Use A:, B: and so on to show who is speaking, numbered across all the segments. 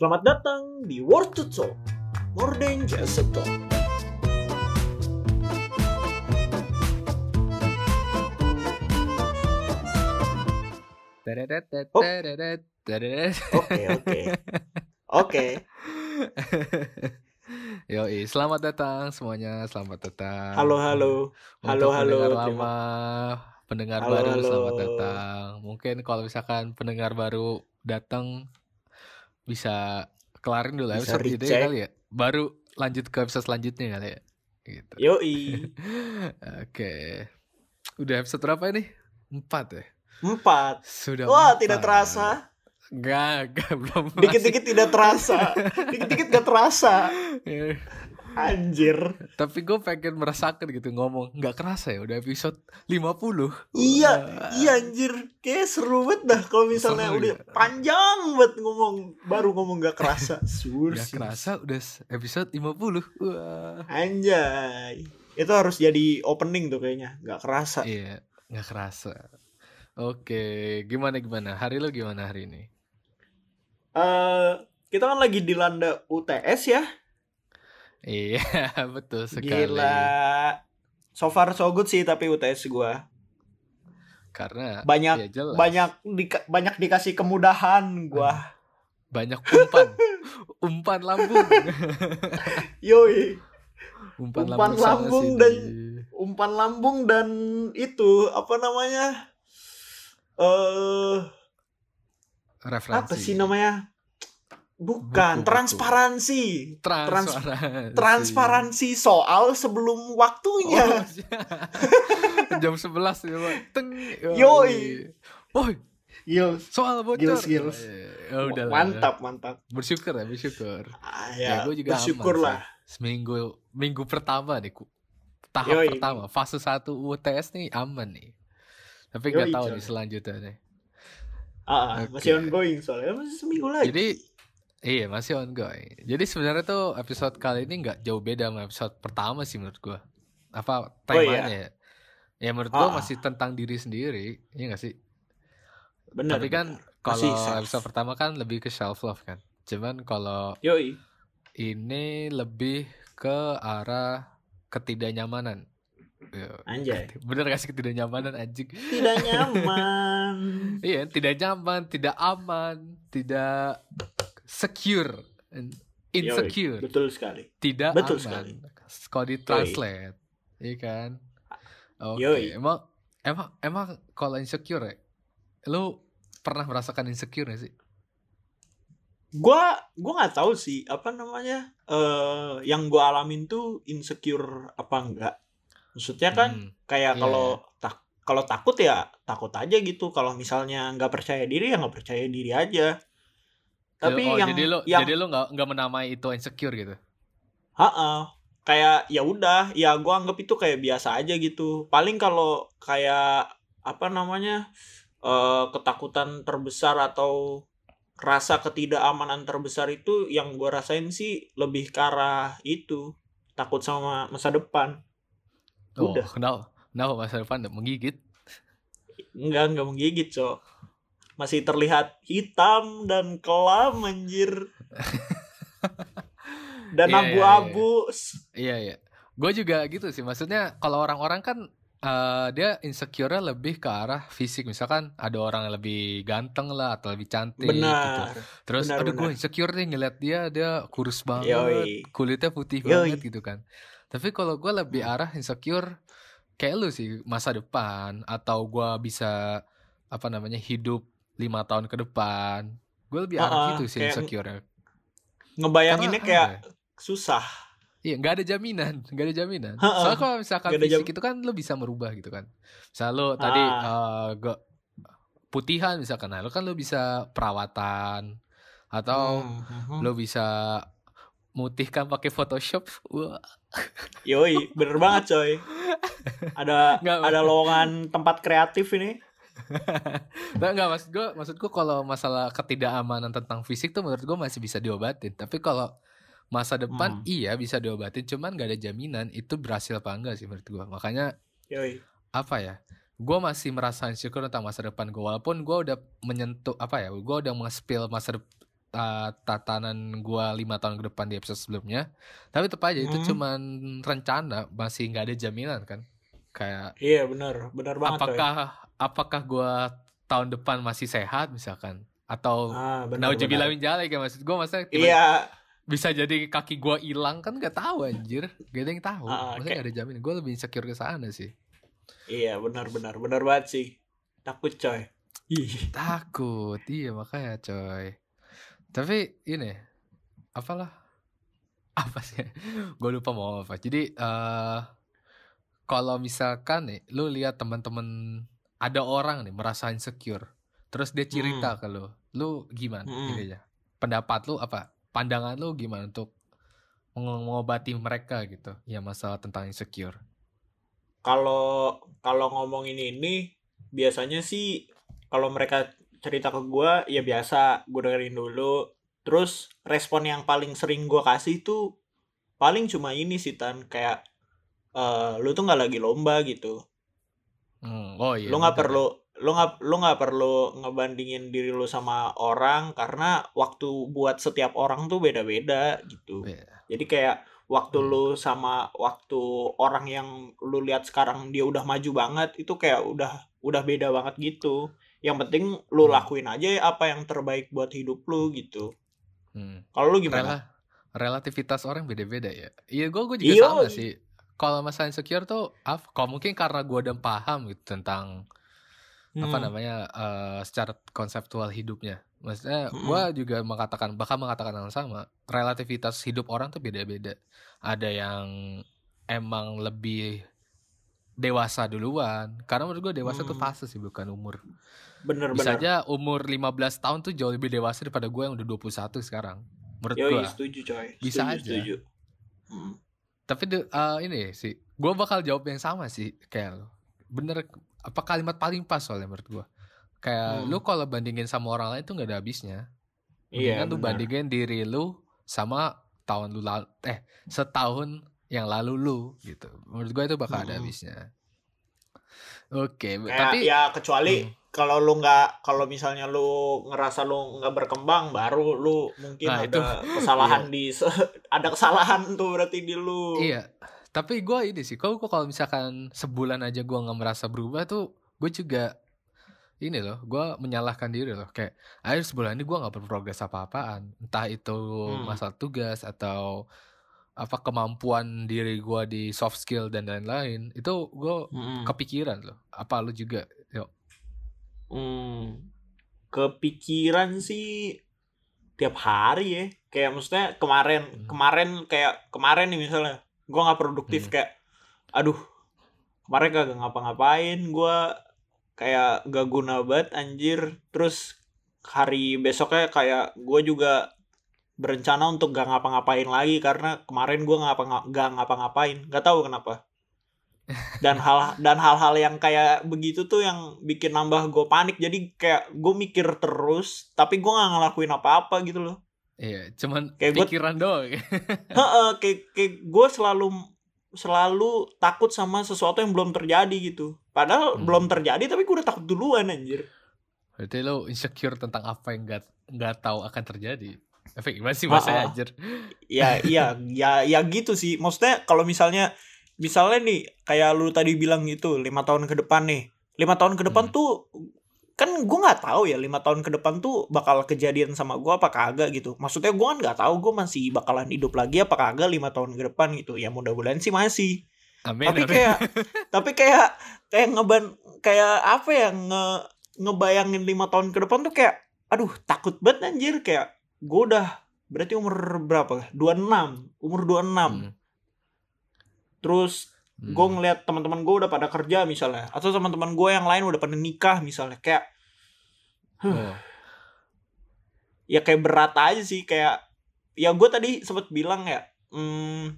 A: Selamat datang di World to Talk, more than just a talk. Oh. Oke, oke. Oke.
B: Yoi, selamat datang semuanya, selamat datang.
A: Halo, halo. Halo,
B: Untuk
A: halo.
B: pendengar lama, pendengar
A: Halo,
B: baru
A: halo.
B: selamat datang. Mungkin kalau misalkan pendengar baru datang bisa kelarin dulu
A: Bisa
B: episode ini kali ya. Baru lanjut ke episode selanjutnya kali ya. Gitu.
A: Yoi.
B: Oke. Udah episode berapa ini? Empat ya?
A: Empat.
B: Sudah
A: Wah,
B: empat.
A: tidak terasa.
B: Enggak, enggak belum.
A: Dikit-dikit tidak terasa. Dikit-dikit gak terasa. Anjir.
B: Tapi gue pengen merasakan gitu ngomong nggak kerasa ya udah episode 50
A: Iya,
B: Wah.
A: iya anjir. Kayak seru banget dah kalau misalnya
B: Seru
A: udah
B: ya.
A: panjang banget ngomong, baru ngomong gak kerasa. Sur
B: Nggak
A: sih.
B: kerasa udah episode 50 Wah
A: Anjay. Itu harus jadi opening tuh kayaknya. Gak kerasa.
B: Iya nggak kerasa Oke gimana gimana hari lo gimana hari ini
A: eh kita kan lagi dilanda UTS ya.
B: Iya betul sekali
A: Gila. So far so good sih tapi UTS gua.
B: Karena
A: Banyak
B: ya jelas
A: banyak dika- banyak dikasih kemudahan gua.
B: banyak umpan Umpan lambung
A: Yoi.
B: Umpan,
A: Umpan
B: lambung,
A: lambung dan- Umpan lambung dan itu apa namanya? Eh
B: Referensi
A: apa sih namanya? Bukan,
B: Buku-buku.
A: transparansi.
B: Transparansi
A: Transparansi soal sebelum waktunya.
B: Oh, jam 11 ya Pak. Teng.
A: Yoi.
B: Woi,
A: Yo,
B: soal bocor.
A: Gils, gils.
B: Ya udah
A: mantap, mantap.
B: Bersyukur ya, bersyukur.
A: Ah,
B: Ya,
A: ya,
B: gue juga
A: bersyukur
B: aman
A: lah.
B: sih. Seminggu minggu pertama nih, ku. Tahap
A: Yoi.
B: pertama, fase 1 UTS nih aman nih. Tapi nggak tahu nih selanjutnya nih.
A: Ah, ah,
B: Oke.
A: masih ongoing soalnya masih seminggu lagi.
B: Jadi iya masih ongoing. Jadi sebenarnya tuh episode kali ini nggak jauh beda sama episode pertama sih menurut gua. Apa
A: Oh, iya.
B: temanya ya? Ya menurut gua
A: Ah.
B: masih tentang diri sendiri, iya gak sih?
A: bener.
B: Tapi kan kalau episode pertama kan lebih ke self love kan. Cuman kalau
A: Yoi.
B: ini lebih ke arah ketidaknyamanan. Ya,
A: Anjay.
B: Bener gak sih ketidaknyamanan anjing?
A: Tidak nyaman.
B: Iya, tidak nyaman, tidak aman, tidak secure, and insecure,
A: Yoi, betul sekali.
B: tidak
A: betul
B: aman.
A: sekali.
B: Kalau di translate, iya kan? Oke,
A: Yoi.
B: emang emang emang kalau insecure ya, lu pernah merasakan insecure gak sih?
A: Gua gua nggak tahu sih apa namanya eh yang gua alamin tuh insecure apa enggak. Maksudnya kan
B: Hmm,
A: kayak
B: iya,
A: kalau tak kalau takut ya takut aja gitu. Kalau misalnya nggak percaya diri ya nggak percaya diri aja. Tapi
B: oh,
A: yang
B: jadi lu
A: yang
B: jadi lu nggak nggak menamai itu insecure gitu?
A: Ha-ha. kayak ya udah ya gua anggap itu kayak biasa aja gitu paling kalau kayak apa namanya eh ketakutan terbesar atau rasa ketidakamanan terbesar itu yang gua rasain sih lebih ke arah itu takut sama masa depan
B: Oh,
A: Udah.
B: kenapa? Kenapa masa depan menggigit?
A: enggak enggak menggigit cok masih terlihat hitam dan kelam anjir dan
B: Iya, iya,
A: abu-abu
B: Iya iya. Gue juga gitu sih. Maksudnya kalau orang-orang kan eh, dia insecure lebih ke arah fisik. Misalkan ada orang yang lebih ganteng lah atau lebih cantik gitu.
A: benar
B: Terus
A: benar,
B: aduh gue insecure nih ngeliat dia dia kurus banget,
A: Yoi.
B: kulitnya putih
A: Yoi.
B: banget gitu kan. Tapi kalau gue lebih arah insecure kayak lu sih masa depan atau gue bisa apa namanya hidup lima tahun ke depan. Gue lebih arah
A: Ah, ah,
B: gitu sih insecure.
A: ngebayanginnya
B: Karena
A: kayak
B: ya?
A: susah
B: Iya, nggak ada jaminan, nggak ada jaminan.
A: Ha-ha.
B: Soalnya kalau misalkan
A: ada
B: fisik
A: jam-
B: itu kan lo bisa merubah gitu kan. Misal lo tadi
A: Ah.
B: eh, gak putihan misalkan, nah, lo kan lo bisa perawatan atau
A: Hmm.
B: lo bisa mutihkan pakai Photoshop. Wah,
A: Yoi, bener banget coy. Ada
B: Nggak,
A: ada lowongan tempat kreatif ini.
B: Nggak nggak maksud gue, maksud gue kalau masalah ketidakamanan tentang fisik tuh menurut gue masih bisa diobatin. Tapi kalau masa depan
A: Hmm.
B: iya bisa diobatin, cuman nggak ada jaminan itu berhasil apa enggak sih menurut gue. Makanya
A: Yoi.
B: apa ya gue masih merasa insecure tentang masa depan gue walaupun gue udah menyentuh apa ya gue udah nge-spill masa dep- uh, tatanan gua lima tahun ke depan di episode sebelumnya. Tapi tetap aja itu
A: Hmm.
B: cuman rencana, masih nggak ada jaminan kan. Kayak
A: Iya benar, benar banget
B: apakah apakah gua tahun depan masih sehat misalkan atau
A: Ah, benar.
B: Min dzalik ya maksud gua masa tiba-
A: Iya,
B: bisa jadi kaki gua hilang kan nggak tahu anjir. Gak ada yang tahu.
A: Ah,
B: Maksudnya
A: kayak-
B: nggak ada jaminan. Gua lebih insecure ke sana sih.
A: iya benar benar benar banget sih. Takut coy. Ih.
B: Takut, iya makanya coy. Tapi ini, apalah, apa sih? Gue lupa mau apa. Jadi eh kalau misalkan nih, lu lihat teman-teman ada orang nih merasa insecure, terus dia cerita ke lu, lu gimana?
A: Hmm.
B: Ini aja. Pendapat lu apa? Pandangan lu gimana untuk meng- mengobati mereka gitu? Ya masalah tentang insecure.
A: Kalau kalau ngomongin ini biasanya sih kalau mereka cerita ke gua ya biasa gue dengerin dulu. Terus respon yang paling sering gua kasih tuh paling cuma ini sih tan kayak eh lu tuh nggak lagi lomba gitu.
B: Hmm, Oh iya.
A: lu nggak perlu lu nggak lu nggak perlu ngebandingin diri lu sama orang karena waktu buat setiap orang tuh beda-beda gitu
B: Iya.
A: jadi kayak waktu
B: Hmm.
A: lu sama waktu orang yang lu lihat sekarang dia udah maju banget itu kayak udah udah beda banget gitu yang penting lu
B: Hmm.
A: lakuin aja apa yang terbaik buat hidup lu gitu
B: Hmm.
A: kalau lu gimana
B: Rela- relativitas orang beda-beda ya. Iya, gue gue juga
A: Iya.
B: sama sih. Kalau masalah insecure tuh, af, kalau mungkin karena gue udah paham gitu tentang apa
A: Hmm.
B: namanya eh, secara konseptual hidupnya. Maksudnya
A: Mm-mm.
B: gue juga mengatakan bahkan mengatakan hal yang sama. Relativitas hidup orang tuh beda-beda. Ada yang emang lebih dewasa duluan. Karena menurut gue dewasa tuh
A: Hmm.
B: fase sih bukan umur. Bisa
A: bener-bener
B: aja umur 15 tahun tuh jauh lebih dewasa daripada gue yang udah 21 sekarang. Menurut gue.
A: setuju coy
B: Bisa
A: setuju,
B: aja.
A: setuju. Hmm.
B: Tapi eh, ini sih, gue bakal jawab yang sama sih kayak lo. Bener, apa kalimat paling pas soalnya menurut gue. Kayak
A: Hmm.
B: lu kalau bandingin sama orang lain tuh nggak ada habisnya.
A: iya
B: Mendingan lu bandingin diri lu sama tahun lu lalu, eh setahun yang lalu lu gitu. Menurut gue itu bakal ada
A: Hmm.
B: habisnya. Oke,
A: kayak
B: tapi
A: ya kecuali
B: Hmm.
A: Kalau lu nggak kalau misalnya lu ngerasa lu nggak berkembang baru lu mungkin
B: Nah,
A: ada
B: itu-
A: kesalahan di se- ada kesalahan tuh berarti di lu.
B: Iya, tapi gue ini sih, kalau kalau misalkan sebulan aja gue nggak merasa berubah tuh, gue juga ini loh, gue menyalahkan diri loh, kayak, ayo sebulan ini gue nggak berprogres apa-apaan, entah itu
A: Hmm.
B: masalah tugas atau apa kemampuan diri gue di soft skill dan lain-lain, itu gue
A: Mm-mm.
B: kepikiran loh, apa lu juga,
A: Hmm. kepikiran sih tiap hari ya kayak maksudnya kemarin
B: Hmm.
A: kemarin kayak kemarin nih misalnya gua nggak produktif
B: Hmm.
A: kayak aduh kemarin kagak ngapa-ngapain gua kayak gak guna banget anjir terus hari besoknya kayak gue juga berencana untuk gak ngapa-ngapain lagi karena kemarin gue ngapa gak ngapa-ngapain nggak tahu kenapa dan hal dan hal-hal yang kayak begitu tuh yang bikin nambah gue panik. Jadi kayak gue mikir terus tapi gue nggak ngelakuin apa-apa gitu loh.
B: Iya, cuman
A: Kayak gua-
B: pikiran doang,
A: Heeh, kayak kayak gue selalu selalu takut sama sesuatu yang belum terjadi gitu. Padahal
B: Hmm.
A: belum terjadi tapi gue udah takut duluan anjir.
B: Berarti lu insecure tentang apa yang nggak nggak tahu akan terjadi, efek gimana sih bahasa
A: Ah, ah.
B: anjir?
A: ya iya ya ya gitu sih. Maksudnya kalau misalnya misalnya nih kayak lu tadi bilang gitu lima tahun ke depan nih. Lima tahun ke depan
B: Hmm.
A: tuh kan gue nggak tahu ya lima tahun ke depan tuh bakal kejadian sama gue apa kagak gitu. Maksudnya gue kan nggak tahu gue masih bakalan hidup lagi apa kagak lima tahun ke depan gitu. Ya mudah-mudahan sih masih.
B: Amin,
A: tapi
B: amin.
A: kayak tapi kayak kayak ngeban kayak apa ya nge ngebayangin lima tahun ke depan tuh kayak aduh takut banget anjir. Kayak gue udah berarti umur berapa? 26 umur 26
B: Hmm,
A: terus
B: hmm.
A: gue ngeliat teman-teman gue udah pada kerja misalnya. Atau teman-teman gue yang lain udah pada nikah misalnya. Kayak
B: Oh.
A: ya kayak berat aja sih. Kayak ya gue tadi sempet bilang ya hmm,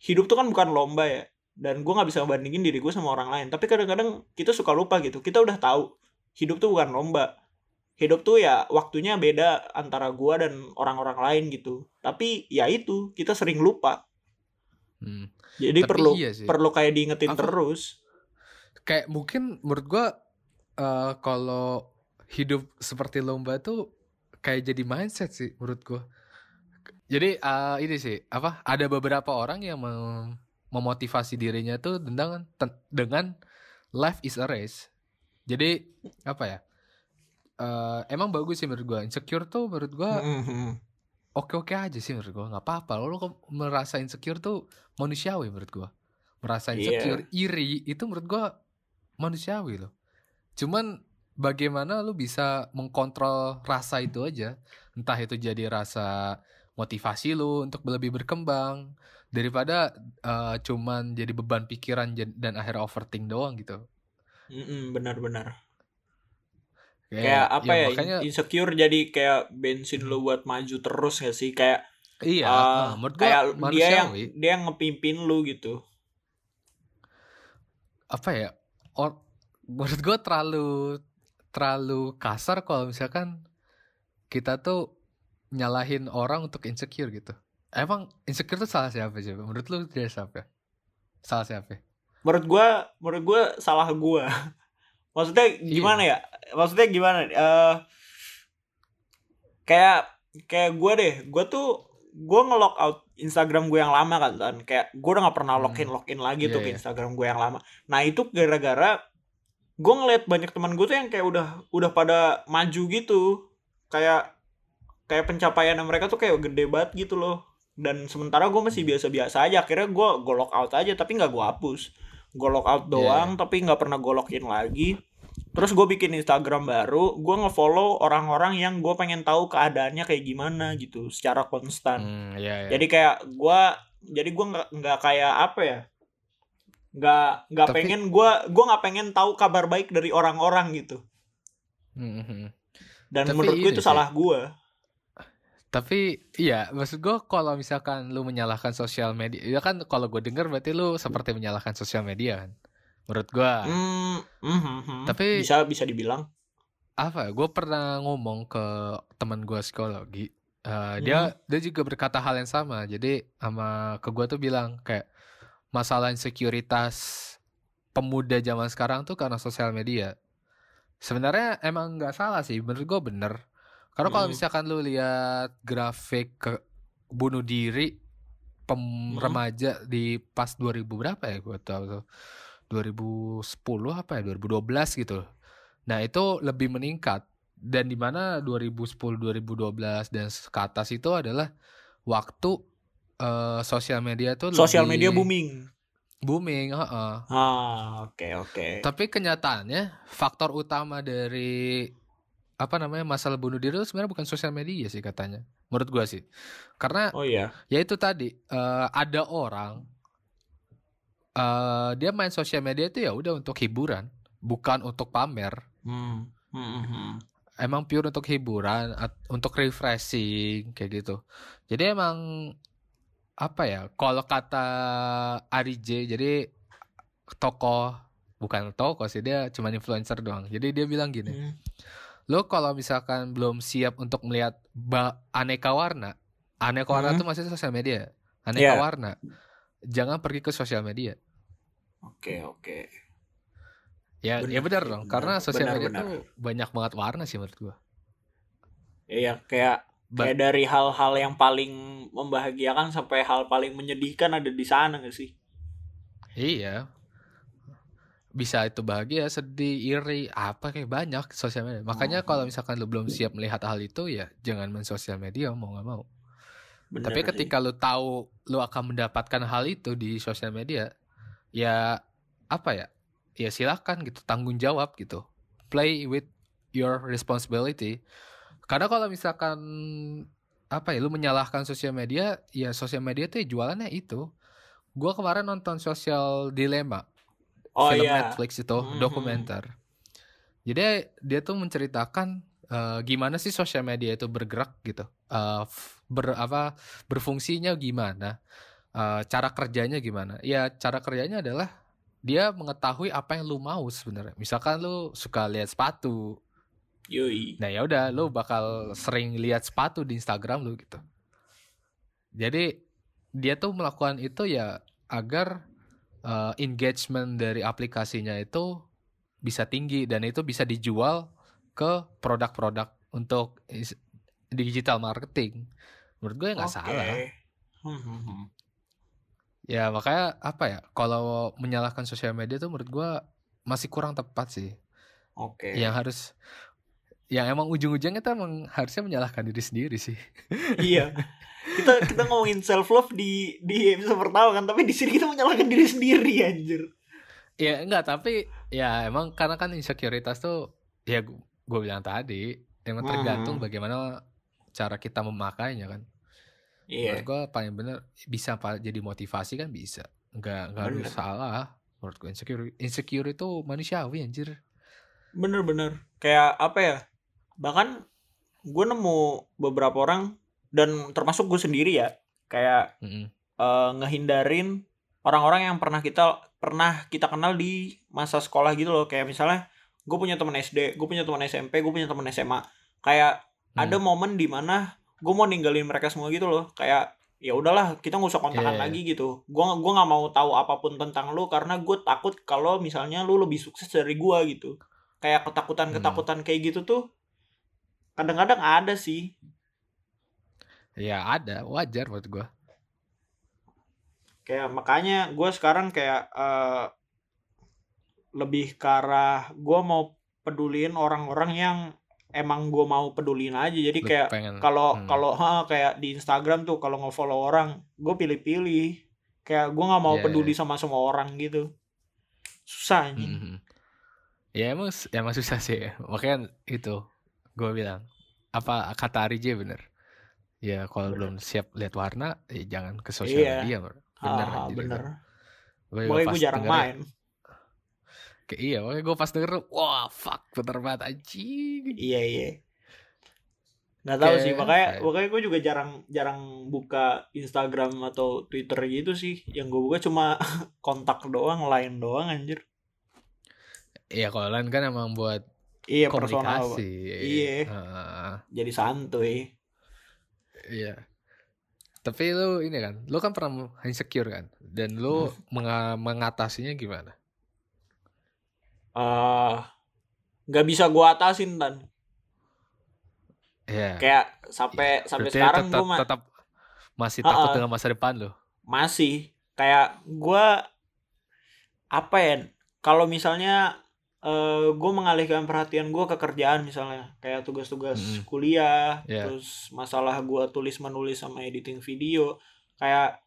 A: hidup tuh kan bukan lomba ya. Dan gue nggak bisa ngebandingin diri gue sama orang lain. Tapi kadang-kadang kita suka lupa gitu. Kita udah tahu hidup tuh bukan lomba. Hidup tuh ya waktunya beda antara gue dan orang-orang lain gitu. Tapi ya itu kita sering lupa
B: Hmm.
A: jadi
B: Tapi
A: perlu
B: iya sih.
A: perlu kayak diingetin
B: Apa?
A: terus
B: kayak mungkin menurut gua eh, kalau hidup seperti lomba tuh kayak jadi mindset sih menurut gue jadi uh, ini sih apa ada beberapa orang yang mem memotivasi dirinya tuh dengan dengan life is a race jadi apa ya uh, emang bagus sih menurut gue insecure tuh menurut gue
A: Mhm.
B: Oke-oke aja sih menurut gue nggak apa-apa. Lo, lo merasa insecure tuh manusiawi menurut gue merasa
A: Iya.
B: insecure iri itu menurut gue manusiawi loh. Cuman bagaimana lu bisa mengkontrol rasa itu aja? Entah itu jadi rasa motivasi lu untuk lebih berkembang daripada eh, cuman jadi beban pikiran dan akhirnya overthink doang gitu.
A: Benar-benar kayak apa ya,
B: makanya
A: insecure jadi kayak bensin lo buat maju terus gak sih? Kayak
B: iya menurut gua
A: kayak dia yang dia yang ngepimpin lu gitu.
B: Apa ya or, menurut gue terlalu terlalu kasar kalau misalkan kita tuh nyalahin orang untuk insecure gitu. Emang insecure tuh salah siapa sih? Menurut lu dia siapa? Salah siapa?
A: Menurut gua menurut gua salah gua. Maksudnya gimana ya maksudnya gimana? Eh kayak kayak gua deh. Gua tuh gua nge-log out Instagram gue yang lama kan Tan. kayak gue udah gak pernah
B: Hmm.
A: login login lagi
B: Iya,
A: tuh ke
B: iya.
A: Instagram gue yang lama. Nah itu gara-gara gue ngeliat banyak teman gue tuh yang kayak udah udah pada maju gitu. Kayak kayak pencapaian mereka tuh kayak gede banget gitu loh. Dan sementara gue masih
B: Hmm.
A: biasa-biasa aja. Akhirnya gue gue log out aja tapi nggak gue hapus. Gue out
B: Iya,
A: doang tapi nggak pernah gue login lagi terus gue bikin Instagram baru gue ngefollow orang-orang yang gue pengen tahu keadaannya kayak gimana gitu secara konstan
B: hmm, iya, iya.
A: jadi kayak gue jadi gue nggak nggak kayak apa ya nggak nggak
B: Tapi-
A: pengen gue gue nggak pengen tahu kabar baik dari orang-orang gitu
B: Hmm, hmm, hmm.
A: dan
B: Tapi
A: menurut gue itu
B: sih.
A: salah gue
B: Tapi iya, maksud gue kalau misalkan lu menyalahkan sosial media, ya kan kalau gue denger berarti lu seperti menyalahkan sosial media kan. Menurut gue.
A: hmm, hmm, hmm, hmm.
B: Tapi-
A: bisa bisa dibilang
B: apa gue pernah ngomong ke teman gue psikologi eh, dia dia juga berkata hal yang sama jadi sama ke gue tuh bilang kayak masalah insekuritas pemuda zaman sekarang tuh karena sosial media sebenarnya emang nggak salah sih menurut gue bener karena kalau
A: Hmm.
B: misalkan lu lihat grafik ke bunuh diri pem
A: Hmm.
B: remaja di pas 2000 berapa ya gue tahu tuh 2010 apa ya 2012 gitu Nah itu lebih meningkat. Dan di mana 2010 2012 dan ke atas itu adalah waktu eh, sosial media tuh
A: sosial
B: lebih
A: media booming.
B: Booming heeh.
A: ah oke oke.
B: Tapi kenyataannya faktor utama dari apa namanya masalah bunuh diri itu sebenarnya bukan sosial media sih katanya menurut gua sih. Karena
A: oh iya.
B: ya itu tadi eh, ada orang eh dia main sosial media itu ya udah untuk hiburan bukan untuk pamer
A: hmm. Hmm, hmm, hmm.
B: emang pure untuk hiburan untuk refreshing kayak gitu jadi emang apa ya kalau kata Ari J jadi tokoh bukan tokoh sih dia cuma influencer doang jadi dia bilang gini
A: Hmm.
B: lo kalau misalkan belum siap untuk melihat aneka warna aneka warna
A: Hmm.
B: itu maksudnya sosial media aneka
A: Iya.
B: warna jangan pergi ke sosial media
A: oke oke
B: ya
A: Benar
B: ya benar
A: sih,
B: dong
A: benar,
B: karena sosial
A: benar,
B: media
A: benar.
B: tuh banyak banget warna sih menurut gua
A: iya kayak
B: Ba-
A: kayak dari hal-hal yang paling membahagiakan sampai hal paling menyedihkan ada di sana gak sih
B: Iya. Bisa itu bahagia, sedih, iri, apa kayak banyak sosial media. Makanya
A: Oh.
B: kalau misalkan lu belum siap melihat hal itu ya jangan main sosial media mau nggak mau.
A: Bener
B: Tapi
A: sih.
B: ketika lu tahu lu akan mendapatkan hal itu di sosial media, ya apa ya? Ya silakan gitu, tanggung jawab gitu. Play with your responsibility. Karena kalau misalkan apa ya, lu menyalahkan sosial media, ya sosial media tuh ya jualannya itu. Gua kemarin nonton Social Dilemma
A: oh
B: film
A: iya
B: Netflix itu
A: Mhm.
B: dokumenter. Jadi dia tuh menceritakan eh, gimana sih sosial media itu bergerak gitu, Eh, f- ber apa berfungsinya gimana, Eh, cara kerjanya gimana. Ya cara kerjanya adalah dia mengetahui apa yang lu mau sebenarnya. Misalkan lu suka lihat sepatu,
A: yoi
B: nah ya udah lu bakal sering lihat sepatu di Instagram lu gitu. Jadi dia tuh melakukan itu ya agar eh, engagement dari aplikasinya itu bisa tinggi dan itu bisa dijual ke produk-produk untuk digital marketing menurut gue ya nggak
A: Oke.
B: salah
A: Hmm, hmm, hmm.
B: Ya makanya apa ya kalau menyalahkan sosial media tuh menurut gue masih kurang tepat sih
A: Oke.
B: yang harus yang emang ujung-ujungnya tuh emang harusnya menyalahkan diri sendiri sih
A: iya. Kita kita ngomongin self love di di episode pertama kan, tapi di sini kita menyalahkan diri sendiri anjir.
B: ya enggak tapi ya emang karena kan insekuritas tuh ya gue bilang tadi emang
A: Hmm.
B: tergantung bagaimana cara kita memakainya kan
A: Iya.
B: menurut gue paling bener bisa jadi motivasi kan bisa nggak nggak harus salah menurut gue insecure insecure itu manusiawi anjir
A: Bener-bener. Kayak apa ya? Bahkan gue nemu beberapa orang dan termasuk gue sendiri ya, kayak
B: Mm-mm.
A: eh, ngehindarin orang-orang yang pernah kita pernah kita kenal di masa sekolah gitu loh. Kayak misalnya gue punya teman SD, gue punya teman SMP, gue punya teman SMA. Kayak
B: Hmm.
A: ada momen di mana gue mau ninggalin mereka semua gitu loh. Kayak ya udahlah kita nggak usah kontakan
B: Iya.
A: lagi gitu. Gue gua nggak mau tahu apa pun tentang lu karena gue takut kalau misalnya lu lebih sukses dari gue gitu. Kayak ketakutan-ketakutan
B: Hmm.
A: kayak gitu tuh kadang-kadang ada sih.
B: ya ada wajar menurut gue
A: kayak makanya gue sekarang kayak eh, lebih ke arah gue mau peduliin orang-orang yang emang gue mau pedulin aja. Jadi
B: Lu
A: kayak kalau
B: hmm.
A: kalau kayak di Instagram tuh kalau nge-follow orang gue pilih-pilih. Kayak gue nggak mau
B: Iya,
A: peduli sama semua orang gitu. Susah anjing.
B: Mhm. ya emang emang susah sih. Ya. makanya itu gue bilang apa kata Ari J bener. Ya kalau belum siap lihat warna ya jangan ke sosial
A: Iya.
B: media bener
A: Ah, bener. gue jarang main
B: kayak iya makanya gue pas denger wah fuck bener banget anjing
A: iya iya nggak tahu
B: Kayak
A: sih makanya
B: ya?
A: makanya gue juga jarang jarang buka Instagram atau Twitter gitu sih yang gue buka cuma kontak doang lain doang anjir
B: Iya kalau lain kan emang buat
A: iya personal
B: komunikasi
A: Iya.
B: Heeh.
A: jadi santuy
B: Iya. Tapi lu ini kan, lu kan pernah insecure kan, dan lu
A: Hmm.
B: menga- mengatasinya gimana?
A: Eh nggak bisa gue atasin dan
B: Iya.
A: kayak sampai sampai
B: Berarti
A: sekarang
B: tetap,
A: gue ma-
B: tetap masih takut
A: Ha-ha.
B: dengan masa depan lu.
A: masih kayak gue apa ya kalau misalnya eh gue mengalihkan perhatian gue ke kerjaan misalnya kayak tugas-tugas
B: Mm-mm.
A: kuliah
B: Iya.
A: terus masalah gue tulis menulis sama editing video kayak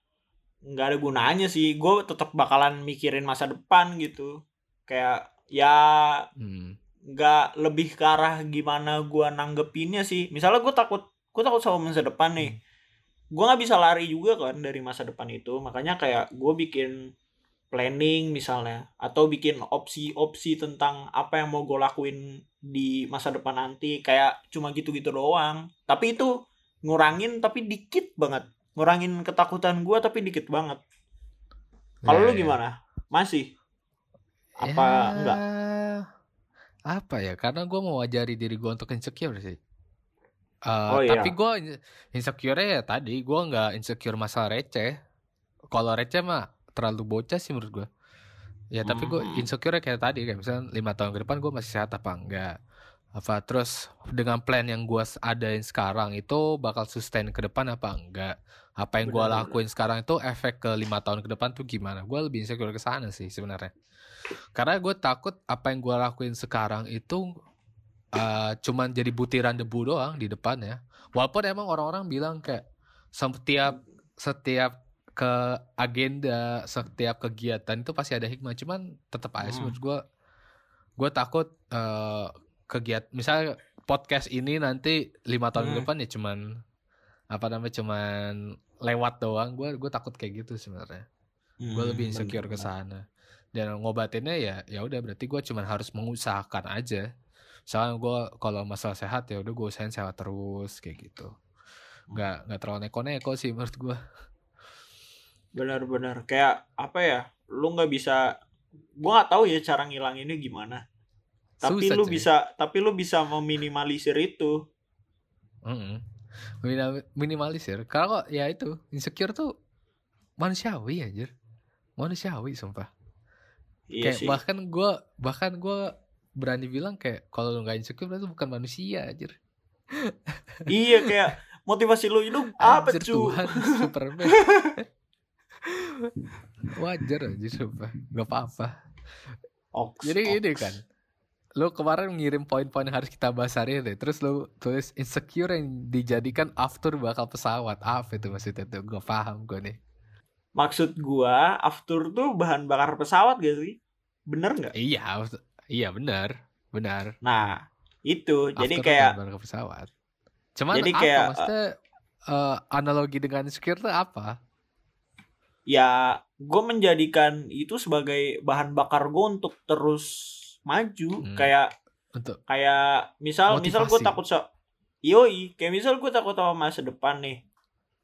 A: nggak ada gunanya sih gue tetap bakalan mikirin masa depan gitu kayak ya
B: Hmm.
A: nggak lebih ke arah gimana gue nanggepinnya sih. Misalnya gue takut gue takut sama masa depan nih. Gue nggak bisa lari juga kan dari masa depan itu. Makanya kayak gue bikin planning misalnya atau bikin opsi-opsi tentang apa yang mau gue lakuin di masa depan nanti. Kayak cuma gitu-gitu doang. Tapi itu ngurangin tapi dikit banget. Ngurangin ketakutan gue tapi dikit banget. Kalau
B: Iya,
A: lu
B: iya.
A: gimana? Masih apa
B: Ya,
A: enggak
B: Apa ya? Karena gue mau wajari diri gue untuk insecure sih. Eh,
A: Oh, iya.
B: Tapi gue insecure ya tadi gue nggak insecure masalah receh. Kalau receh mah terlalu bocah sih menurut gue. Ya tapi gue
A: Hmm.
B: insecure kayak tadi kayak misalnya lima tahun ke depan gue masih sehat apa enggak? Apa terus dengan plan yang gue adain sekarang itu bakal sustain ke depan apa enggak? Apa yang gue lakuin sekarang itu efek ke lima tahun ke depan tuh gimana? Gue lebih insecure ke sana sih sebenarnya. Karena gue takut apa yang gue lakuin sekarang itu eh, cuman jadi butiran debu doang di depan ya. Walaupun emang orang-orang bilang kayak setiap setiap ke agenda, setiap kegiatan itu pasti ada hikmah. Cuman tetap aja
A: Hmm.
B: menurut gue, gue takut eh, kegiatan, misalnya podcast ini nanti lima tahun ke
A: Hmm.
B: depan ya cuman apa namanya cuman lewat doang. Gue gue takut kayak gitu sebenarnya gue lebih
A: Hmm,
B: insecure ke sana dan ngobatinnya ya ya udah berarti gue cuman harus mengusahakan aja. Misalnya gue kalau masalah sehat ya udah gue usahain sehat terus kayak gitu. Nggak nggak terlalu neko-neko sih menurut gue
A: benar-benar kayak apa ya lu nggak bisa gua nggak tahu ya cara ngilanginnya gimana. Tapi
B: Susah,
A: lu
B: cuy.
A: bisa tapi lu bisa meminimalisir itu.
B: Mm-mm. Minim- minimalisir. Kalau ya itu insecure tuh manusiawi anjir. Manusiawi sumpah
A: iya
B: kayak
A: sih.
B: bahkan gue bahkan gue berani bilang kayak kalau lu nggak insecure berarti bukan manusia anjir.
A: Iya kayak motivasi lu hidup apa
B: Anjir,
A: cu?
B: Tuhan Superman. Wajar aja sumpah. Nggak apa-apa.
A: Oks,
B: jadi
A: oks.
B: ini kan lu kemarin ngirim poin-poin yang harus kita bahas hari ini terus lu tulis insecure yang dijadikan after bakal pesawat. Apa itu maksudnya tuh? Gue paham gue nih
A: maksud gua after tuh bahan bakar pesawat gak sih? Bener nggak?
B: Iya iya benar benar
A: nah itu jadi
B: After
A: kayak
B: bakal bakal pesawat. Cuman
A: Jadi
B: apa?
A: kayak,
B: maksudnya eh, analogi dengan tuh apa?
A: Ya gue menjadikan itu sebagai bahan bakar gue untuk terus maju
B: Hmm.
A: kayak
B: untuk
A: kayak misal misal gue
B: Motivasi.
A: takut so yoi kayak misal gue takut sama masa depan nih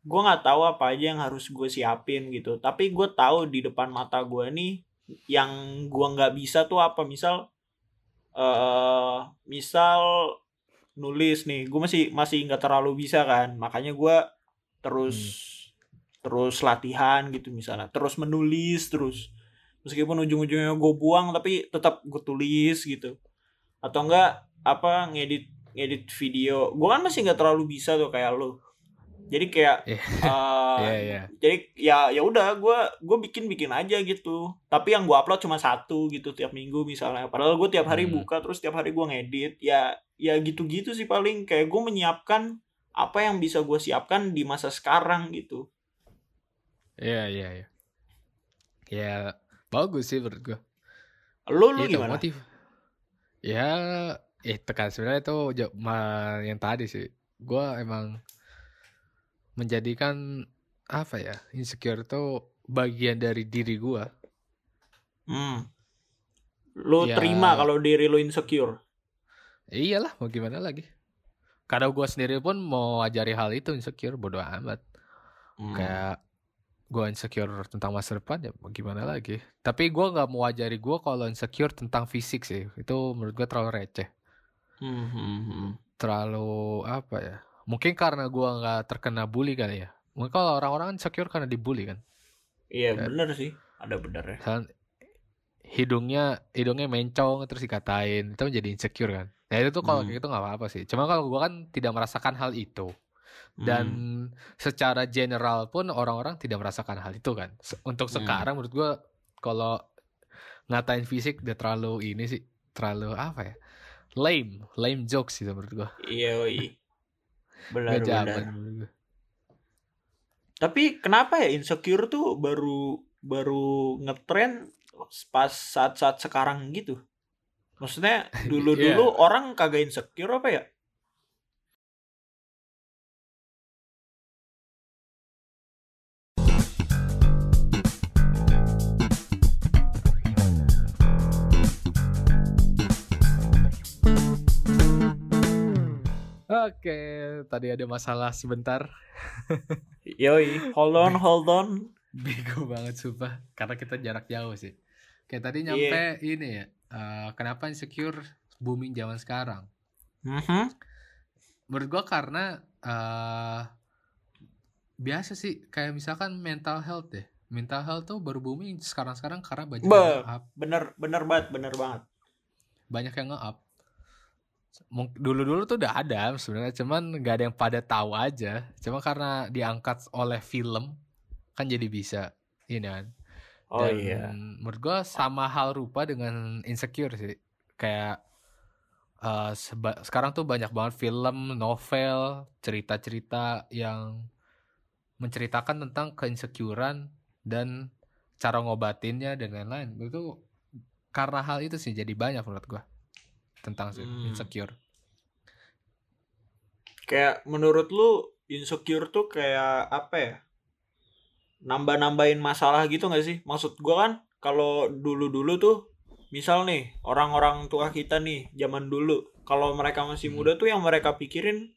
A: gue nggak tahu apa aja yang harus gue siapin gitu. Tapi gue tahu di depan mata gue nih yang gue nggak bisa tuh apa? Misal eh misal nulis nih gue masih masih nggak terlalu bisa kan. Makanya gue terus terus latihan gitu misalnya. Terus menulis terus meskipun ujung-ujungnya gue buang tapi tetap gue tulis gitu. Atau enggak apa ngedit ngedit video. Gue kan masih nggak terlalu bisa tuh kayak lo jadi kayak
B: Iya.
A: eh,
B: Iya, iya.
A: jadi ya ya udah gue gue bikin bikin aja gitu tapi yang gue upload cuma satu gitu tiap minggu misalnya padahal gue tiap hari
B: Hmm.
A: buka terus tiap hari gue ngedit ya ya gitu-gitu sih paling kayak gue menyiapkan apa yang bisa gue siapkan di masa sekarang gitu
B: Iya, iya, iya. Ya, bagus sih menurut gue.
A: lo lo gimana
B: motif. Ya, itu kan sebenarnya itu yang tadi sih. Gue emang menjadikan apa ya insecure itu bagian dari diri gue.
A: hmm. lo
B: Ya.
A: terima kalau diri lo insecure
B: Iyalah, mau gimana lagi? Karena gue sendiri pun mau ajari hal itu insecure, bodo amat.
A: Hmm.
B: Kayak gue insecure tentang masa depan ya mau gimana lagi. Tapi gue nggak mau ajari gue kalau insecure tentang fisik sih. Itu menurut gue terlalu receh.
A: Hmm, hmm, hmm.
B: terlalu apa ya mungkin karena gua nggak terkena bully kali ya. Mungkin kalau orang-orang kan insecure karena dibully kan.
A: Iya
B: Ya.
A: bener sih. Ada bener ya.
B: Misalnya hidungnya hidungnya mencong terus dikatain. Itu menjadi insecure kan. Nah itu tuh kalau
A: Hmm.
B: kayak gitu nggak apa-apa sih. Cuma kalau gua kan tidak merasakan hal itu. Dan
A: Hmm.
B: secara general pun orang-orang tidak merasakan hal itu kan. Untuk
A: Hmm.
B: sekarang menurut gua kalau ngatain fisik udah terlalu ini sih. Terlalu apa ya? Lame. Lame jokes sih menurut gua.
A: Iya benar benar. Tapi kenapa ya insecure tuh baru baru ngetren pas saat-saat sekarang gitu? Maksudnya dulu-dulu
B: Iya.
A: orang kagak insecure apa ya?
B: Oke, tadi ada masalah sebentar.
A: Yoi, hold on, hold on.
B: Bego banget sumpah, karena kita jarak jauh sih. Kayak tadi
A: Iya.
B: nyampe ini ya, eh, kenapa insecure booming zaman sekarang?
A: Mhm.
B: Menurut gua karena eh biasa sih, kayak misalkan mental health deh. Mental health tuh baru booming sekarang-sekarang karena banyak
A: Be-
B: yang nge-up,
A: Bener, bener banget, bener banget.
B: banyak yang nge-up. Dulu-dulu tuh udah ada sebenarnya, cuman nggak ada yang pada tahu aja. Cuma karena diangkat oleh film, kan jadi bisa ini kan.
A: Oh
B: Dan
A: iya.
B: menurut gua sama hal rupa dengan insecure sih. Kayak seba- sekarang tuh banyak banget film, novel, cerita-cerita yang menceritakan tentang keinsecurean dan cara ngobatinnya dan lain-lain. Itu karena hal itu sih jadi banyak menurut gua tentang
A: Hmm.
B: insecure.
A: Kayak menurut lu insecure tuh kayak apa ya? Nambah-nambahin masalah gitu gak sih? Maksud gua kan kalau dulu-dulu tuh misal nih orang-orang tua kita nih zaman dulu kalau mereka masih
B: Hmm.
A: muda tuh yang mereka pikirin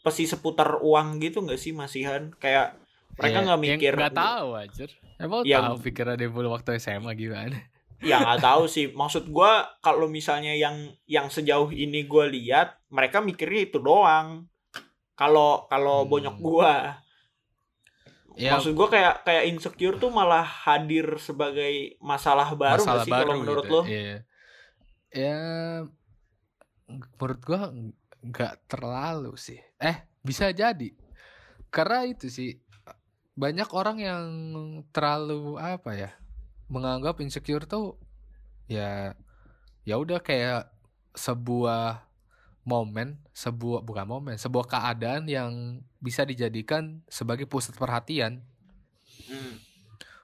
A: pasti seputar uang gitu gak sih masihan? Kayak mereka
B: Eh,
A: nggak
B: yang
A: mikir
B: nggak tahu anjir. Emang
A: Yang-
B: tahu pikiran dia dulu waktu SMA gimana?
A: Ya nggak tahu sih maksud gua kalau misalnya yang yang sejauh ini gua lihat mereka mikirnya itu doang kalau kalau
B: Hmm.
A: bonyok gua
B: Ya,
A: maksud gua kayak kayak insecure tuh malah hadir sebagai masalah baru
B: masalah
A: sih kalau menurut
B: gitu.
A: lo
B: Iya. Ya menurut gua nggak terlalu sih. Eh, bisa jadi. Karena itu sih banyak orang yang terlalu apa ya? Menganggap insecure tuh ya ya udah kayak sebuah momen, sebuah bukan momen, sebuah keadaan yang bisa dijadikan sebagai pusat perhatian.
A: Hmm.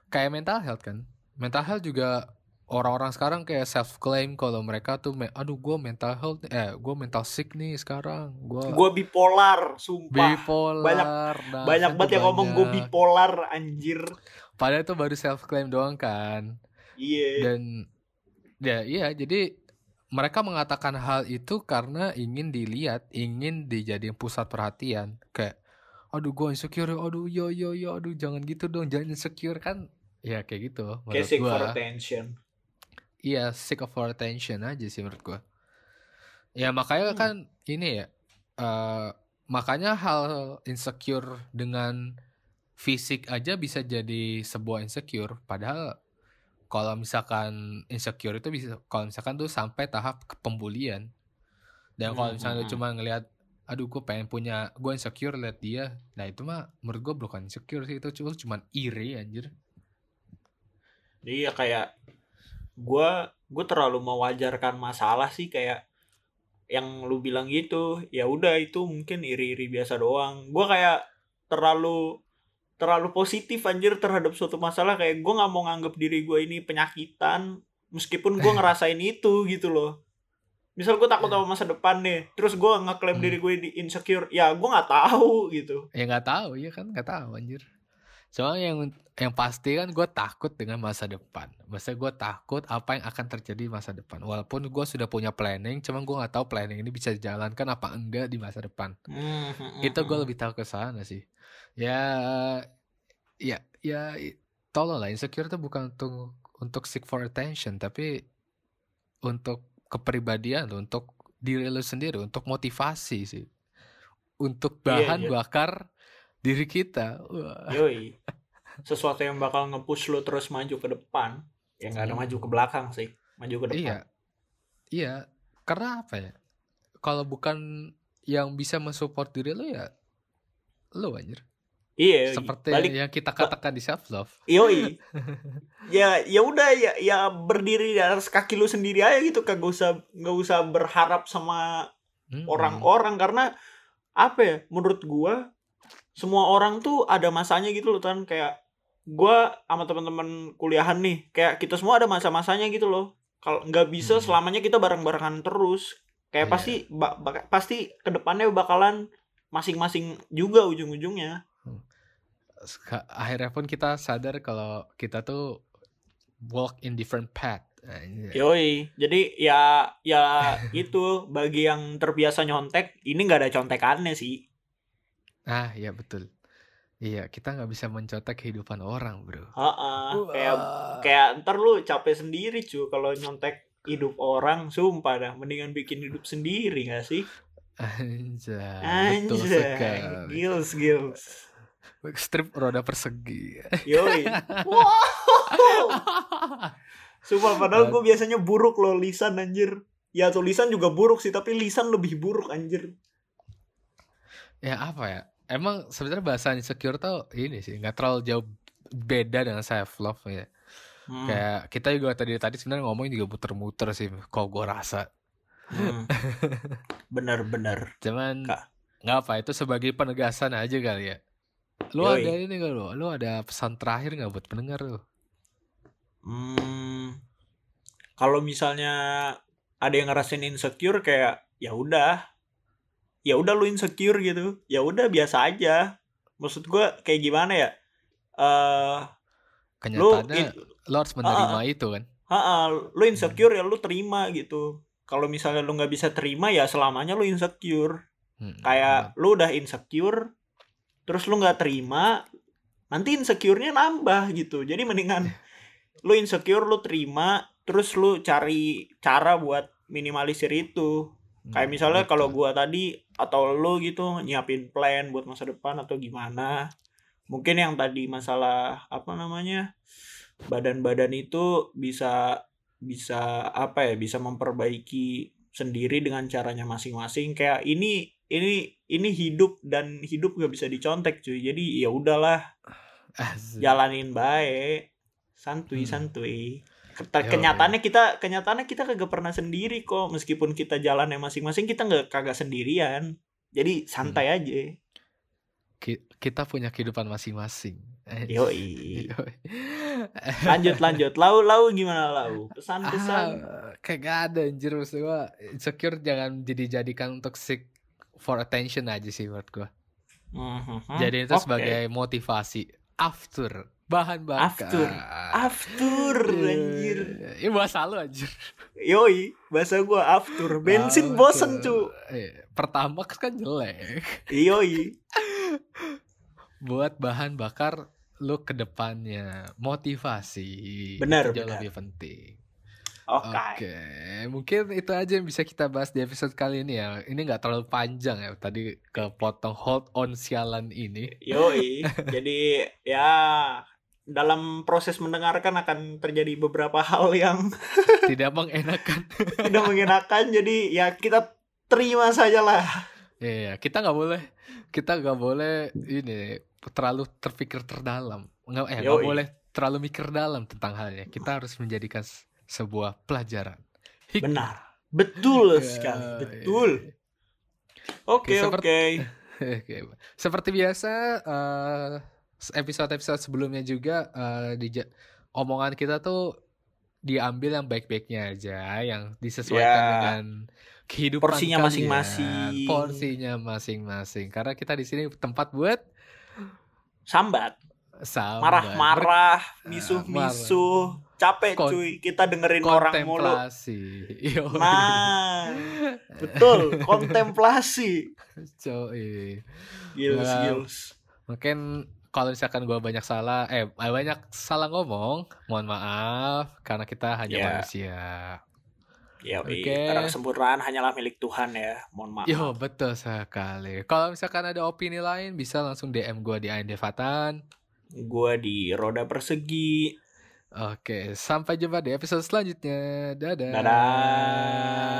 B: Kayak mental health kan. Mental health juga orang-orang sekarang kayak self claim kalau mereka tuh aduh gue mental health eh gue mental sick nih sekarang gue
A: Gue bipolar, sumpah.
B: bipolar
A: Banyak-
B: nah,
A: banyak
B: kan
A: banget yang ngomong gue bipolar, anjir.
B: Padahal itu baru self claim doang kan
A: Iya.
B: dan ya iya jadi mereka mengatakan hal itu karena ingin dilihat ingin dijadiin pusat perhatian kayak aduh gue insecure aduh yo yo yo aduh jangan gitu dong jangan insecure kan ya kayak gitu
A: Kayak
B: menurut
A: seek
B: gua
A: for attention.
B: iya seek for attention aja sih menurut gua ya makanya
A: Hmm.
B: kan ini ya eh, makanya hal insecure dengan fisik aja bisa jadi sebuah insecure. Padahal kalau misalkan insecure itu bisa kalau misalkan tuh sampai tahap pembulian. Dan kalau
A: Hmm,
B: misalnya
A: hmm,
B: cuma ngelihat aduh gue pengen punya gue insecure lihat dia. Nah itu mah menurut gue bukan insecure sih itu cuma cuman iri anjir.
A: Iya kayak gue gue terlalu mewajarkan masalah sih kayak yang lu bilang gitu. Ya udah itu mungkin iri-iri biasa doang. Gue kayak terlalu terlalu positif anjir terhadap suatu masalah. Kayak gue nggak mau nganggap diri gue ini penyakitan meskipun gue ngerasain itu gitu loh. Misal gue takut sama masa depan nih terus gue ngeklaim
B: Hmm.
A: diri gue di insecure ya gue nggak tahu gitu.
B: Ya nggak tahu ya kan nggak tahu anjir. Soalnya yang yang pasti kan gue takut dengan masa depan. Maksudnya gue takut apa yang akan terjadi di masa depan. Walaupun gue sudah punya planning cuman gue nggak tahu planning ini bisa dijalankan apa enggak di masa depan.
A: Hmm, hmm,
B: itu gue
A: hmm.
B: lebih tahu ke sana sih ya ya ya tolong lah insecure itu bukan untuk untuk seek for attention tapi untuk kepribadian untuk diri lu sendiri untuk motivasi sih untuk
A: Iya,
B: bahan
A: iya.
B: bakar diri kita.
A: Yoi. Sesuatu yang bakal nge-push lo terus maju ke depan. Ya nggak ada
B: Hmm.
A: maju ke belakang sih. Maju ke depan.
B: iya iya karena apa ya kalau bukan yang bisa mensupport diri lu ya lu anjir
A: Iya.
B: seperti
A: Balik.
B: yang kita katakan di self love
A: Yoi. ya ya udah ya ya berdiri di atas kaki lu sendiri aja gitu kagak usah nggak usah berharap sama orang-orang karena apa ya menurut gua semua orang tuh ada masanya gitu loh kan kayak gua sama teman-teman kuliahan nih kayak kita semua ada masa-masanya gitu loh kalau nggak bisa
B: Hmm.
A: selamanya kita bareng-barengan terus kayak
B: Iya.
A: pasti ba- bak- pasti ke depannya bakalan masing-masing juga ujung-ujungnya
B: akhirnya pun kita sadar kalau kita tuh walk in different path Anjay.
A: Yoi, jadi ya ya itu bagi yang terbiasa nyontek, ini nggak ada contekannya sih.
B: ah iya betul iya kita nggak bisa mencontek kehidupan orang bro
A: Heeh, kayak
B: Wah.
A: kayak ntar lu capek sendiri cu kalau nyontek hidup orang, sumpah dah, mendingan bikin hidup sendiri gak sih?
B: Anjay, betul
A: Anjay,
B: sekali.
A: gils gils.
B: Strip roda persegi.
A: Yoi, wow. Sumpah padahal gue biasanya buruk loh lisan anjir. Ya tulisan juga buruk sih, tapi lisan lebih buruk anjir.
B: ya apa ya? Emang sebenarnya bahasa insecure tuh ini sih nggak terlalu jauh beda dengan self love ya.
A: Hmm,
B: Kayak kita juga tadi tadi sebenarnya ngomongin juga muter-muter sih. Kok gue rasa.
A: hmm. Bener-bener.
B: Cuman nggak apa itu sebagai penegasan aja kali ya. Lu
A: Yoi.
B: ada ini gak lu? Lu ada pesan terakhir nggak buat pendengar lu?
A: Hmm, kalau misalnya ada yang ngerasain insecure kayak ya udah, ya udah lu insecure gitu, ya udah biasa aja. Maksud gua kayak gimana ya? Eh, lu,
B: Kenyataannya lu harus menerima itu kan.
A: ha lu insecure ya lu terima gitu. Kalau misalnya lu nggak bisa terima ya selamanya lu insecure.
B: Hmm,
A: Kayak lu udah insecure, terus lu nggak terima, nanti insecure-nya nambah gitu. Jadi mendingan lu insecure lu terima, terus lu cari cara buat minimalisir itu. Kayak
B: Hmm,
A: misalnya kalau
B: betul.
A: gua tadi atau lu gitu nyiapin plan buat masa depan atau gimana. Mungkin yang tadi masalah apa namanya? badan-badan itu bisa bisa apa ya? Bisa memperbaiki sendiri dengan caranya masing-masing kayak ini ini ini hidup dan hidup gak bisa dicontek cuy. Jadi ya udahlah. Jalanin baik. Santuy
B: Hmm.
A: santuy.
B: Yo,
A: kenyataannya kita kenyataannya kita kagak pernah sendiri kok. Meskipun kita jalannya masing-masing kita nggak kagak sendirian. Jadi santai
B: Hmm.
A: aja.
B: Ki- kita punya kehidupan masing-masing.
A: yoi.
B: Yoi.
A: lanjut lanjut. Lau lau gimana lau? Pesan pesan
B: Ah, kayak gak ada anjir. Maksud gua insecure jangan jadi jadikan untuk seek for attention aja sih menurut gua.
A: Mhm.
B: Jadi itu
A: Oke.
B: sebagai motivasi after bahan bakar.
A: After. after anjir
B: Ini bahasa lu anjir.
A: yoi bahasa gua after bensin
B: After.
A: bosen cu
B: Eh, pertama kan jelek.
A: yoi
B: Buat bahan bakar lu ke depannya motivasi.
A: Benar,
B: Itu jauh
A: benar.
B: lebih penting.
A: Oke
B: Oke, mungkin itu aja yang bisa kita bahas di episode kali ini ya. Ini nggak terlalu panjang ya. Tadi kepotong hold on sialan ini.
A: Yoi, jadi ya dalam proses mendengarkan akan terjadi beberapa hal yang
B: Tidak mengenakan.
A: tidak mengenakan. Jadi ya kita terima saja lah.
B: Iya, kita nggak boleh, kita nggak boleh ini terlalu terpikir terdalam. Nggak, eh nggak boleh terlalu mikir dalam tentang halnya. Kita harus menjadikan sebuah pelajaran. Hikmah.
A: Benar, betul
B: Ya,
A: sekali,
B: iya.
A: betul. Oke oke.
B: Oke, seperti biasa eh, episode-episode sebelumnya juga eh, di omongan kita tuh diambil yang baik-baiknya aja, yang disesuaikan
A: Ya.
B: dengan kehidupan
A: Porsinya
B: kalian.
A: masing-masing.
B: Porsinya masing-masing. Karena kita di sini tempat buat
A: Sambat,
B: sambat,
A: marah-marah, misuh-misuh, capek
B: Kon-
A: cuy. Kita dengerin orang mulu.
B: Yoi.
A: Nah, betul, kontemplasi.
B: Coy.
A: Gils,
B: Wow.
A: gils.
B: Mungkin kalau misalkan gua banyak salah, eh banyak salah ngomong, mohon maaf karena kita hanya
A: Ya.
B: manusia.
A: Ya,
B: Oke.
A: karena kesempurnaan hanyalah milik Tuhan ya. Mohon maaf.
B: Yo betul sekali. Kalau misalkan ada opini lain bisa langsung DM gua di AND Fatan.
A: Gua di roda persegi.
B: Oke, sampai jumpa di episode selanjutnya. Dadah.
A: Dadah.